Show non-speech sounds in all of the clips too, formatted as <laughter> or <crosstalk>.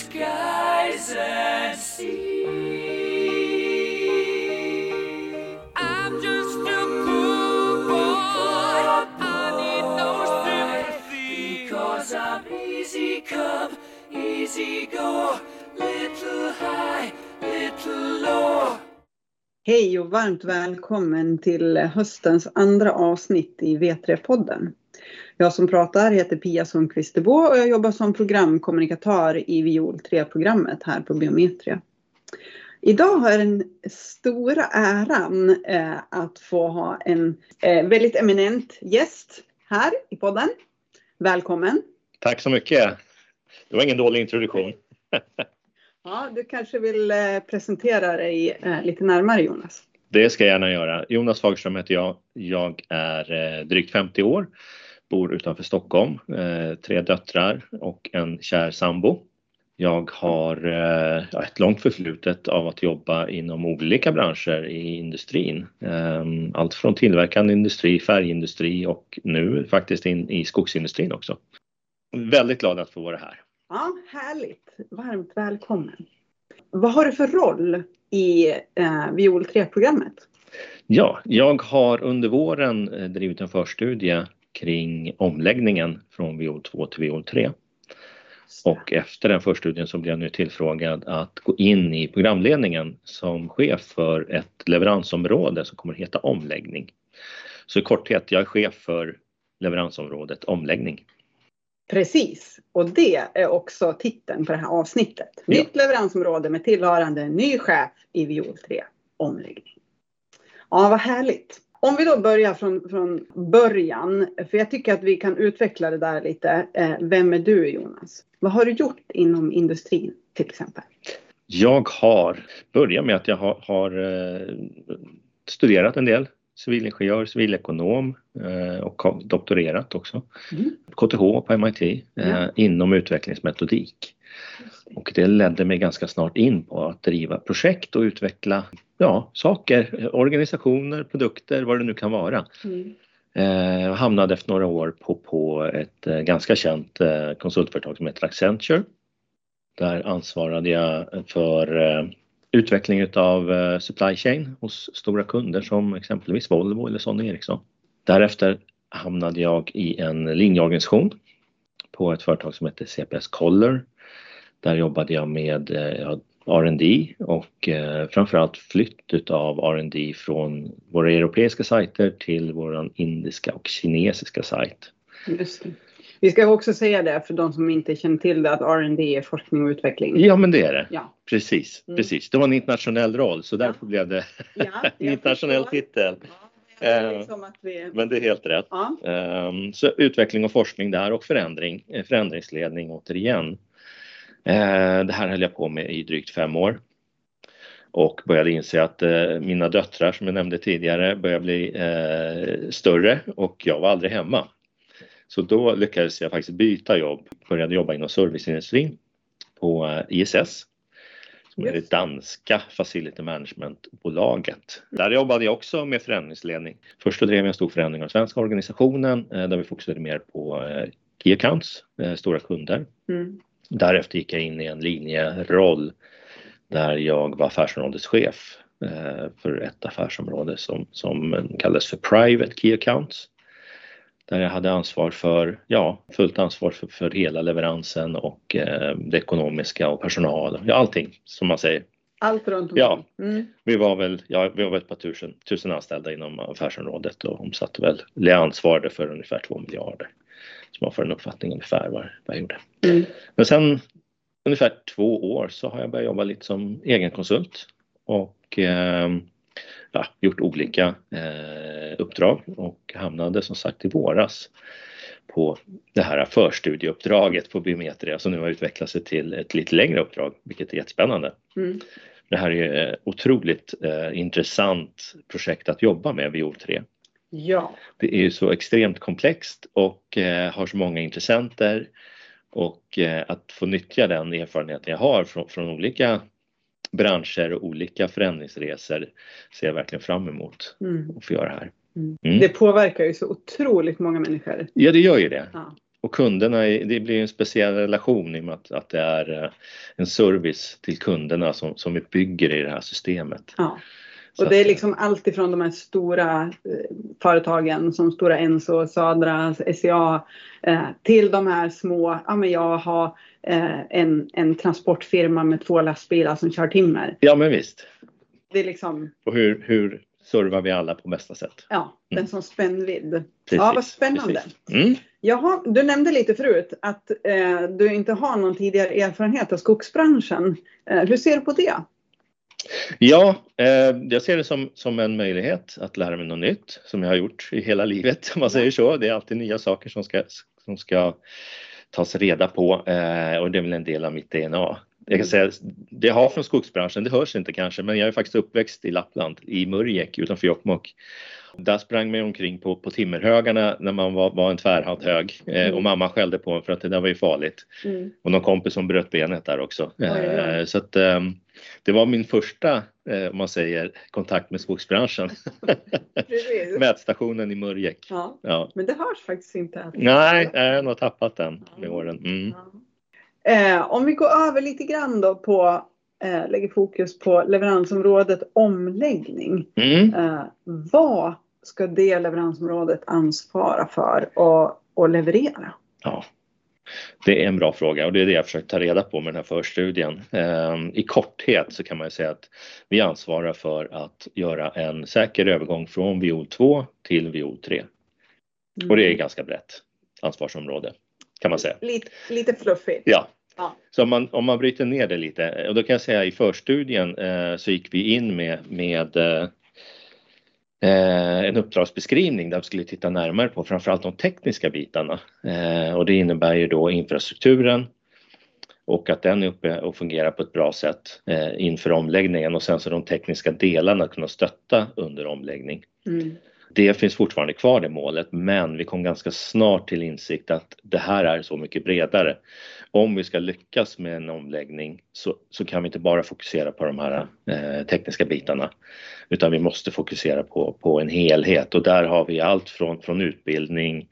skies and sea. I'm just a poor boy. I need no sympathy. Because I'm easy come, easy go. Little high, little low. Hej och varmt välkommen till höstens andra avsnitt i V3-podden. Jag som pratar heter Pia Sundqvist och jag jobbar som programkommunikatör i Viol 3-programmet här på Biometria. Idag har jag den stora äran eh, att få ha en eh, väldigt eminent gäst här i podden. Välkommen! Tack så mycket. Det var ingen dålig introduktion. <laughs> Ja, du kanske vill eh, presentera dig lite närmare Jonas? Det ska jag gärna göra. Jonas Fagerström heter jag. Jag är drygt 50 år, bor utanför Stockholm, eh, tre döttrar och en kär sambo. Jag har eh, ett långt förflutet av att jobba inom olika branscher i industrin. Eh, Allt från tillverkande industri, färgindustri och nu faktiskt in i skogsindustrin också. Väldigt glad att få vara här. Ja, härligt. Varmt välkommen. Vad har du för roll i eh, Viol 3-programmet? Ja, jag har under våren eh, drivit en förstudie kring omläggningen från Viol 2 till Viol 3. Och efter den förstudien så blev jag nu tillfrågad att gå in i programledningen som chef för ett leveransområde som kommer att heta omläggning. Så i korthet, jag är chef för leveransområdet omläggning. Precis, och det är också titeln på det här avsnittet. Ja. Nytt leveransområde med tillhörande ny chef i Viol 3, omläggning. Ja, vad härligt. Om vi då börjar från, från början, för jag tycker att vi kan utveckla det där lite. Eh, vem är du Jonas? Vad har du gjort inom industrin till exempel? Jag har börjat med att jag har, har eh, studerat en del civilingenjör, civilekonom eh, och doktorerat också. Mm. KTH på MIT Ja. inom utvecklingsmetodik. Och det ledde mig ganska snart in på att driva projekt och utveckla ja, saker, organisationer, produkter, vad det nu kan vara. Mm. Eh, jag hamnade efter några år på, på ett eh, ganska känt eh, konsultföretag som heter Accenture. Där ansvarade jag för eh, utveckling utav eh, supply chain hos stora kunder som exempelvis Volvo eller Sony Ericsson. Därefter hamnade jag i en linjeorganisation på ett företag som heter CPS Color. Där jobbade jag med eh, ja, R&D och eh, framförallt flytt utav R&D från våra europeiska sajter till våran indiska och kinesiska sajt. Just det. Vi ska också säga det för de som inte känner till det att R&D är forskning och utveckling. Ja men det är det. Ja. Precis, Mm. precis. Det var en internationell roll så därför blev det Ja, <laughs> en internationell titel. Ja, Eh, liksom vi... Men det är helt rätt. Ja. Ehm, Så utveckling och forskning där och förändring, förändringsledning återigen. Eh, Det här höll jag på med i drygt fem år. Och började inse att eh, mina döttrar som jag nämnde tidigare började bli eh, större och jag var aldrig hemma. Så då lyckades jag faktiskt byta jobb. Började jobba inom serviceindustrin på eh, ISS. Som är det danska Facility Management-bolaget. Där jobbade jag också med förändringsledning. Först drev jag en stor förändring av svenska organisationen där vi fokuserade mer på Key accounts, stora kunder. Mm. Därefter gick jag in i en linjeroll där jag var affärsområdeschef eh, för ett affärsområde som, som kallas för Private Key Accounts. Där jag hade ansvar för, ja, fullt ansvar för, för hela leveransen och eh, det ekonomiska och personal, ja allting som man säger. Allt runt omkring. Ja. Mm. Vi var väl, ja, vi var ett par tusen, tusen anställda inom affärsområdet och omsatte väl, eller ansvarade för ungefär två miljarder. Så man får en uppfattning ungefär vad, vad jag gjorde. Mm. Men sen ungefär två år så har jag börjat jobba lite som egen konsult och eh, ja, gjort olika eh, uppdrag och hamnade som sagt i våras på det här förstudieuppdraget på Biometria som nu har utvecklat sig till ett lite längre uppdrag, vilket är jättespännande. Mm. Det här är ett otroligt eh, intressant projekt att jobba med, Viol 3. Ja. Det är ju så extremt komplext och eh, har så många intressenter och eh, att få nyttja den erfarenheten jag har från, från olika branscher och olika förändringsresor ser jag verkligen fram emot Mm. att få göra här. Mm. Mm. Det påverkar ju så otroligt många människor. Ja, det gör ju det. Ja. Och kunderna, det blir en speciell relation i och med att, att det är eh, en service till kunderna som, som vi bygger i det här systemet. Ja. Så Och det är liksom allt ifrån de här stora eh, företagen som Stora Enso, Sadra, SCA eh, till de här små, ja men jag har eh, en, en transportfirma med två lastbilar som kör timmer. Ja men visst. Det är liksom, Och hur, hur servar vi alla på bästa sätt? ja, den Mm. som spännvidd. Precis, Ja, vad spännande. Mm. Jaha, du nämnde lite förut att eh, du inte har någon tidigare erfarenhet av skogsbranschen. Eh, hur ser du på det? Ja, eh, jag ser det som, som en möjlighet att lära mig något nytt som jag har gjort i hela livet om man säger så. Det är alltid nya saker som ska, som ska tas reda på eh, och det är väl en del av mitt DNA. Jag kan säga, det jag har från skogsbranschen, det hörs inte kanske, men jag är faktiskt uppväxt i Lappland, i Murjek utanför Jokkmokk. Där sprang man omkring på, på timmerhögarna när man var, var en tvärhand hög eh, Mm. och mamma skällde på en för att det där var ju farligt. Och någon kompis som bröt benet där också. Eh, Så att ehm, det var min första, eh, om man säger, kontakt med skogsbranschen. <laughs> Mätstationen i Murjek. Ja, Ja. men det hörs faktiskt inte. Nej, jag har nog tappat den med åren. Mm. Eh, om vi går över lite grann då på, eh, lägger fokus på leveransområdet omläggning. Mm. Eh, vad ska det leveransområdet ansvara för och, och leverera? Ja. Det är en bra fråga och det är det jag försökt ta reda på med den här förstudien. Ehm, I korthet så kan man ju säga att vi ansvarar för att göra en säker övergång från viol 2 till viol 3. Och det är ganska brett ansvarsområde kan man säga. Lite, lite fluffigt. Ja. Ja. Så om man, om man bryter ner det lite och då kan jag säga i förstudien eh, så gick vi in med, med eh, Eh, en uppdragsbeskrivning där vi skulle titta närmare på framförallt de tekniska bitarna. Eh, och det innebär ju då infrastrukturen och att den är uppe och fungerar på ett bra sätt eh, inför omläggningen och sen så de tekniska delarna kunna stötta under omläggning. Mm. Det finns fortfarande kvar det målet men vi kom ganska snart till insikt att det här är så mycket bredare. Om vi ska lyckas med en omläggning så, så kan vi inte bara fokusera på de här eh, tekniska bitarna utan vi måste fokusera på, på en helhet och där har vi allt från, från utbildning,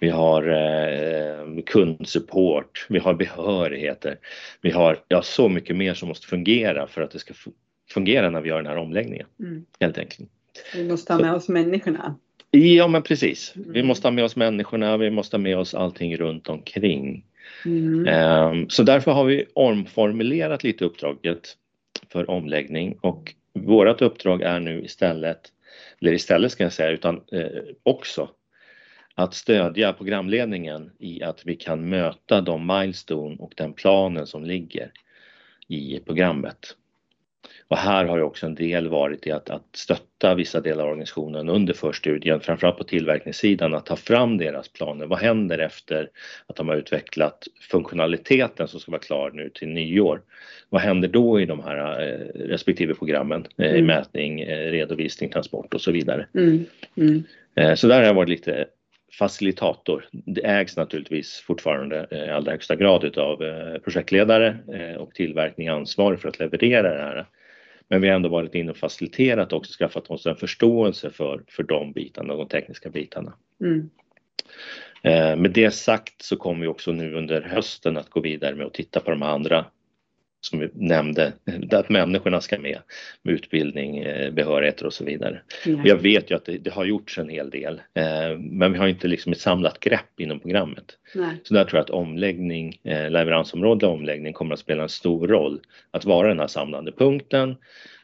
vi har eh, kundsupport, vi har behörigheter, vi har ja, så mycket mer som måste fungera för att det ska fu- fungera när vi gör den här omläggningen Mm. helt enkelt. Vi måste ha med oss människorna. Ja men precis. Vi Mm. måste ha med oss människorna, vi måste ha med oss allting runt omkring. Mm. Ehm, Så därför har vi omformulerat lite uppdraget för omläggning och vårt uppdrag är nu istället, eller istället ska jag säga, utan eh, också att stödja programledningen i att vi kan möta de milestone och den planen som ligger i programmet. Och här har också en del varit i att, att stötta vissa delar av organisationen under förstudien, framförallt på tillverkningssidan, att ta fram deras planer. Vad händer efter att de har utvecklat funktionaliteten som ska vara klar nu till nyår? Vad händer då i de här eh, respektive programmen? Eh, Mm. Mätning, eh, redovisning, transport och så vidare. Mm. Mm. Eh, så där har jag varit lite facilitator. Det ägs naturligtvis fortfarande eh, i allra högsta grad utav eh, projektledare och tillverkning ansvarig för att leverera det här. Men vi har ändå varit inne och faciliterat och också skaffat oss en förståelse för, för de bitarna, de tekniska bitarna. Mm. Eh, Med det sagt så kommer vi också nu under hösten att gå vidare med att titta på de andra som vi nämnde, att människorna ska med med utbildning, eh, behörigheter och så vidare. Ja. Jag vet ju att det, det har gjorts en hel del, eh, men vi har inte liksom ett samlat grepp inom programmet. Nej. Så där tror jag att omläggning, eh, leveransområde omläggning kommer att spela en stor roll. Att vara den här samlande punkten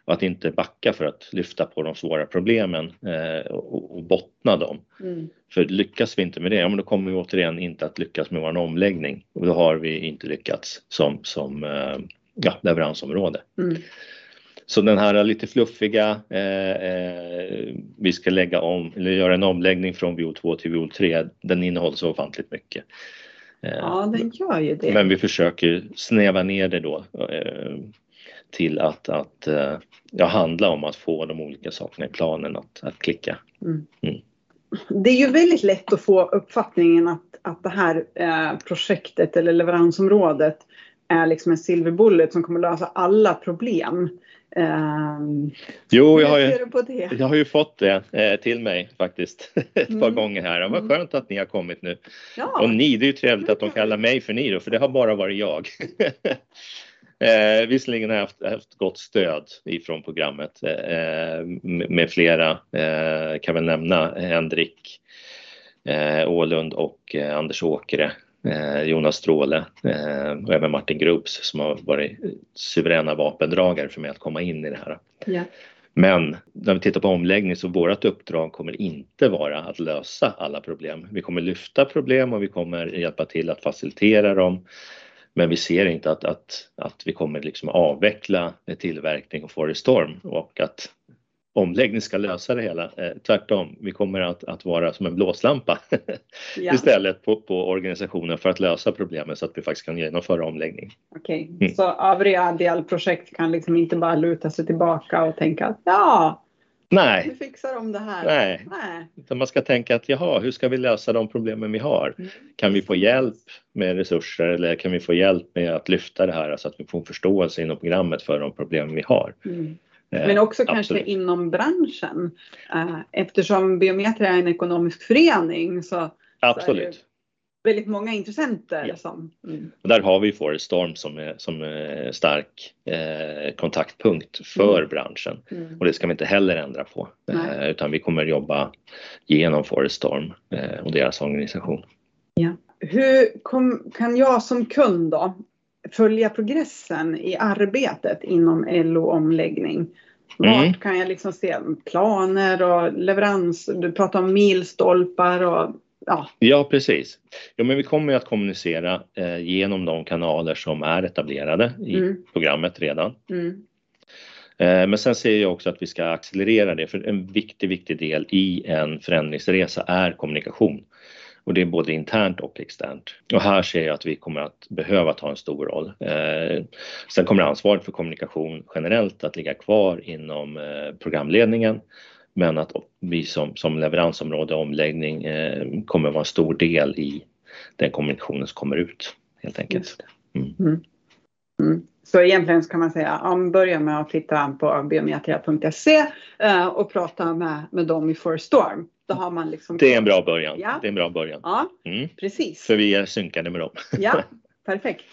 och att inte backa för att lyfta på de svåra problemen eh, och, och bottna dem. Mm. För lyckas vi inte med det, ja men då kommer vi återigen inte att lyckas med vår omläggning. Och då har vi inte lyckats som, som eh, ja, leveransområde. Mm. Så den här lite fluffiga, eh, eh, vi ska lägga om, eller göra en omläggning från VO2 till VO3, den innehåller så ofantligt mycket. Eh, Ja, den gör ju det. Men vi försöker snäva ner det då eh, till att, att eh, ja, handla om att få de olika sakerna i planen att, att klicka. Det är ju väldigt lätt att få uppfattningen att, att det här eh, projektet eller leveransområdet är liksom en silver bullet som kommer lösa alla problem. Um, Jo, jag har ju, jag har ju fått det eh, till mig faktiskt <laughs> ett par Mm. gånger här. Det var Mm. skönt att ni har kommit nu. Ja, Och ni, det är ju trevligt att de kallar mig för ni då, för det har bara varit jag. <laughs> eh, visserligen har jag haft, haft gott stöd ifrån programmet eh, med, med flera, eh, kan väl nämna Henrik eh, Ålund och eh, Anders Åkere, eh, Jonas Stråle eh, och även Martin Grubbs som har varit suveräna vapendragare för mig att komma in i det här. ja. Men när vi tittar på omläggning så vårt uppdrag kommer inte vara att lösa alla problem. Vi kommer lyfta problem och vi kommer hjälpa till att facilitera dem. Men vi ser inte att, att, att vi kommer liksom avveckla tillverkning och Forest Storm och att omläggning ska lösa det hela. Eh, tvärtom, vi kommer att, att vara som en blåslampa ja. <laughs> istället på, på organisationen för att lösa problemen så att vi faktiskt kan genomföra omläggning. Okej, Mm. så övriga delprojekt kan liksom inte bara luta sig tillbaka och tänka att ja, Nej, nu fixar de det här. nej, Nej. utan man ska tänka att jaha, hur ska vi lösa de problemen vi har? Mm. Kan vi få hjälp med resurser eller kan vi få hjälp med att lyfta det här så att vi får förståelse inom programmet för de problem vi har? Mm. Eh, Men också absolut. kanske inom branschen. Eh, Eftersom Biometria är en ekonomisk förening så Absolut. Väldigt många intressenter Ja. som... Mm. Och där har vi Forest Storm som är, som är stark eh, kontaktpunkt för Mm. branschen. Mm. Och det ska vi inte heller ändra på. Eh, utan vi kommer jobba genom Forest Storm eh, och deras organisation. Hur kom, kan jag som kund då följa progressen i arbetet inom LO-omläggning? Vart Mm. kan jag liksom se planer och leverans? Du pratar om milstolpar och ja. Ja, precis. Ja, men vi kommer att kommunicera eh, genom de kanaler som är etablerade i Mm. programmet redan. Mm. Eh, Men sen ser jag också att vi ska accelerera det för en viktig, viktig del i en förändringsresa är kommunikation. Och det är både internt och externt. Och här ser jag att vi kommer att behöva ta en stor roll. Eh, Sen kommer ansvaret för kommunikation generellt att ligga kvar inom eh, programledningen. Men att vi som, som leveransområde och omläggning eh, kommer vara en stor del i den kommunikationen som kommer ut helt enkelt. Mm. Mm. Mm. Så egentligen kan man säga, ja, börja med att titta på biometria.se eh, och prata med, med dem i Forest Storm. Då har man liksom... Det är en bra början. Ja. Det är en bra början. Ja, Mm. precis. För vi är synkade med dem. Ja, <laughs> perfekt.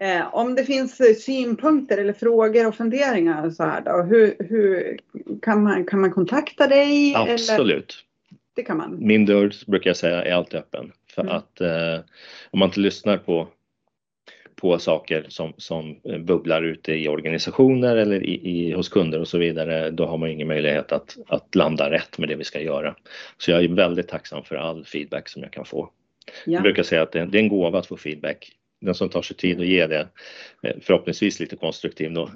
Eh, om det finns eh, synpunkter eller frågor och funderingar så här då, hur, hur kan, man, kan man kontakta dig? Eller? Absolut. Det kan man. Min dörr brukar jag säga är alltid öppen. För Mm. att eh, om man inte lyssnar på, på saker som, som eh, bubblar ute i organisationer eller i, i, hos kunder och så vidare, då har man ingen möjlighet att, att landa rätt med det vi ska göra. Så jag är väldigt tacksam för all feedback som jag kan få. Ja. Jag brukar säga att det, det är en gåva att få feedback. Den som tar sig tid att ge det, eh, förhoppningsvis lite konstruktiv då,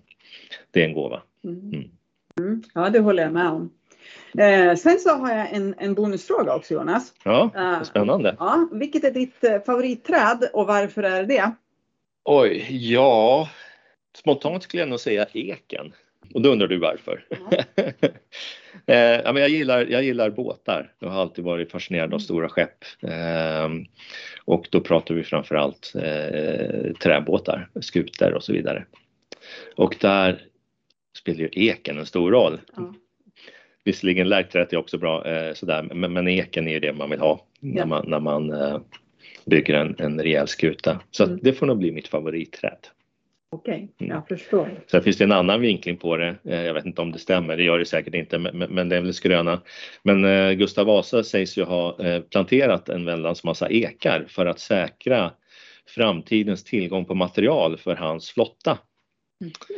det är en gåva. Mm. Mm. Mm. Ja, det håller jag med om. Eh, sen så har jag en, en bonusfråga också Jonas. Ja, Eh, spännande. Ja, vilket är ditt eh, favoritträd och varför är det? Oj, ja. Spontant skulle jag nog säga eken. Och då undrar du varför? Ja. <laughs> eh, ja, men jag, gillar, jag gillar båtar. Jag har alltid varit fascinerad av stora skepp. Eh, och då pratar vi framförallt eh, träbåtar, skuter och så vidare. Och där spelar ju eken en stor roll. Ja. Visserligen lärkträet är också bra, eh, sådär, men, men eken är ju det man vill ha när Ja. man, när man eh, bygger en, en rejäl skuta. Så Mm. det får nog bli mitt favoritträd. Okej, Mm. jag förstår. Sen finns det en annan vinkling på det. Eh, Jag vet inte om det stämmer, det gör det säkert inte, men, det är väl skröna. Men eh, Gustav Vasa sägs ju ha eh, planterat en väldans massa ekar för att säkra framtidens tillgång på material för hans flotta.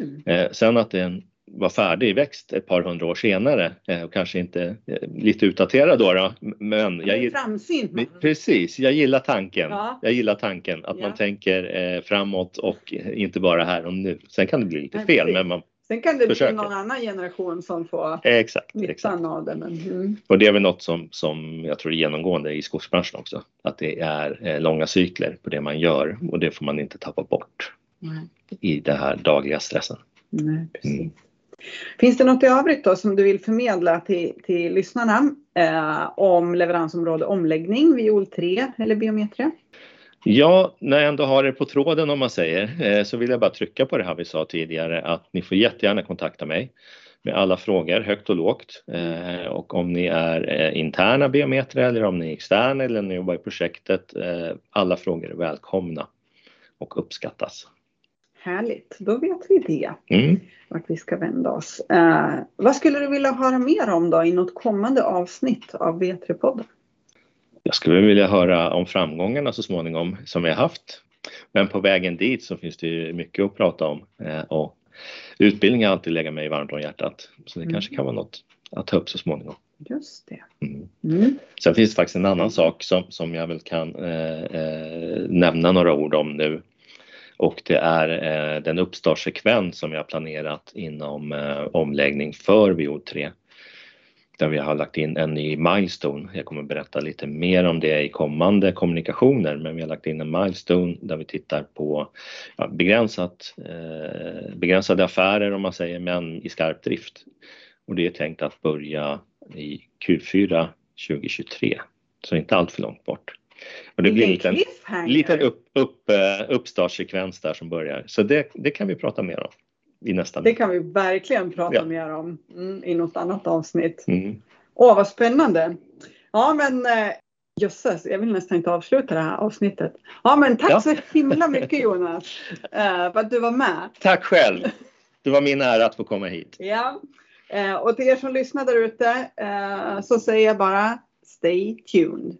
Mm. Eh, Sen att den var färdigväxt ett par hundra år senare eh, och kanske inte eh, lite utdaterad då, då men jag, gill- framsynt. man. Precis, jag gillar tanken. Ja. Jag gillar tanken att Ja. man tänker eh, framåt och inte bara här och nu. Sen kan det bli lite fel, men man, Sen kan det Försöker. bli någon annan generation som får exakt, exakt. nyttan av det. Men, mm. Och det är väl något som, som jag tror är genomgående i skogsbranschen också. Att det är långa cykler på det man gör och det får man inte tappa bort Nej. i den här dagliga stressen. Nej, precis. Mm. Finns det något i övrigt då som du vill förmedla till, till lyssnarna eh, om leveransområde omläggning, viol 3 eller biometria? Ja, när jag ändå har er på tråden om man säger eh, så vill jag bara trycka på det här vi sa tidigare att ni får jättegärna kontakta mig med alla frågor högt och lågt eh, och om ni är eh, interna biometrer eller om ni är externa eller ni jobbar i projektet. Eh, alla frågor är välkomna och uppskattas. Härligt, då vet vi det. Mm. Vart vi ska vända oss. Eh, vad skulle du vilja höra mer om då i något kommande avsnitt av V3-podden? Jag skulle vilja höra om framgångarna så småningom som vi har haft. Men på vägen dit så finns det ju mycket att prata om eh, och utbildning har alltid legat mig varmt om hjärtat. Så det mm. kanske kan vara något att ta upp så småningom. Just det. Mm. Mm. Sen finns det faktiskt en annan sak som, som jag väl kan eh, eh, nämna några ord om nu. Och det är eh, den uppstartssekvens som vi har planerat inom eh, omläggning för VO3 där vi har lagt in en ny milestone. Jag kommer berätta lite mer om det i kommande kommunikationer men vi har lagt in en milestone där vi tittar på ja, begränsat, eh, begränsade affärer om man säger men i skarp drift. Och det är tänkt att börja i Q4 2023 så inte allt för långt bort. Och det blir en liten, liten upp, upp, eh, uppstartssekvens där som börjar så det, det kan vi prata mer om i nästa. Det kan vi verkligen prata ja. mer om mm, i något annat avsnitt. Mm. Åh, vad spännande. Ja, men eh, jösses, jag vill nästan inte avsluta det här avsnittet. Ja, men tack ja. så himla mycket Jonas <laughs> eh, för att du var med. Tack själv. Det var min ära att få komma hit. Ja, och till er som lyssnar där ute så säger jag bara Stay tuned.